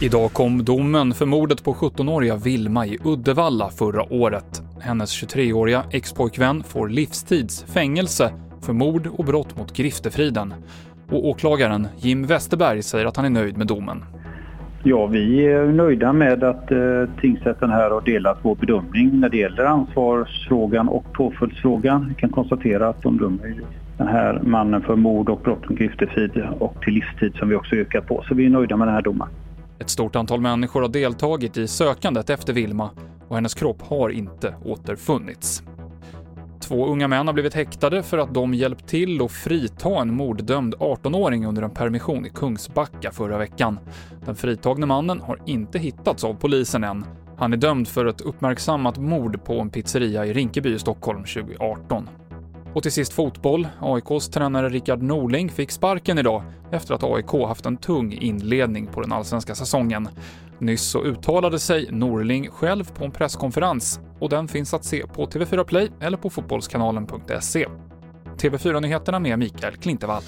Idag kom domen för mordet på 17-åriga Vilma i Uddevalla förra året. Hennes 23-åriga expojkvän får livstids fängelse för mord och brott mot griftefriden. Och åklagaren Jim Westerberg säger att han är nöjd med domen. Ja, vi är nöjda med att eh, tingsrätten här har delat vår bedömning när det gäller ansvarsfrågan och påföljdsfrågan. Vi kan konstatera att de dömer den här mannen för mord och brott mot griftefrid och till livstid som vi också yrkat på. Så vi är nöjda med den här domen. Ett stort antal människor har deltagit i sökandet efter Vilma och hennes kropp har inte återfunnits. Två unga män har blivit häktade för att de hjälpt till att frita en morddömd 18-åring under en permission i Kungsbacka förra veckan. Den fritagne mannen har inte hittats av polisen än. Han är dömd för ett uppmärksammat mord på en pizzeria i Rinkeby i Stockholm 2018. Och till sist fotboll. AIKs tränare Rickard Norling fick sparken idag efter att AIK haft en tung inledning på den allsvenska säsongen. Nyss så uttalade sig Norling själv på en presskonferens och den finns att se på TV4 Play eller på fotbollskanalen.se. TV4-nyheterna med Mikael Klintevall.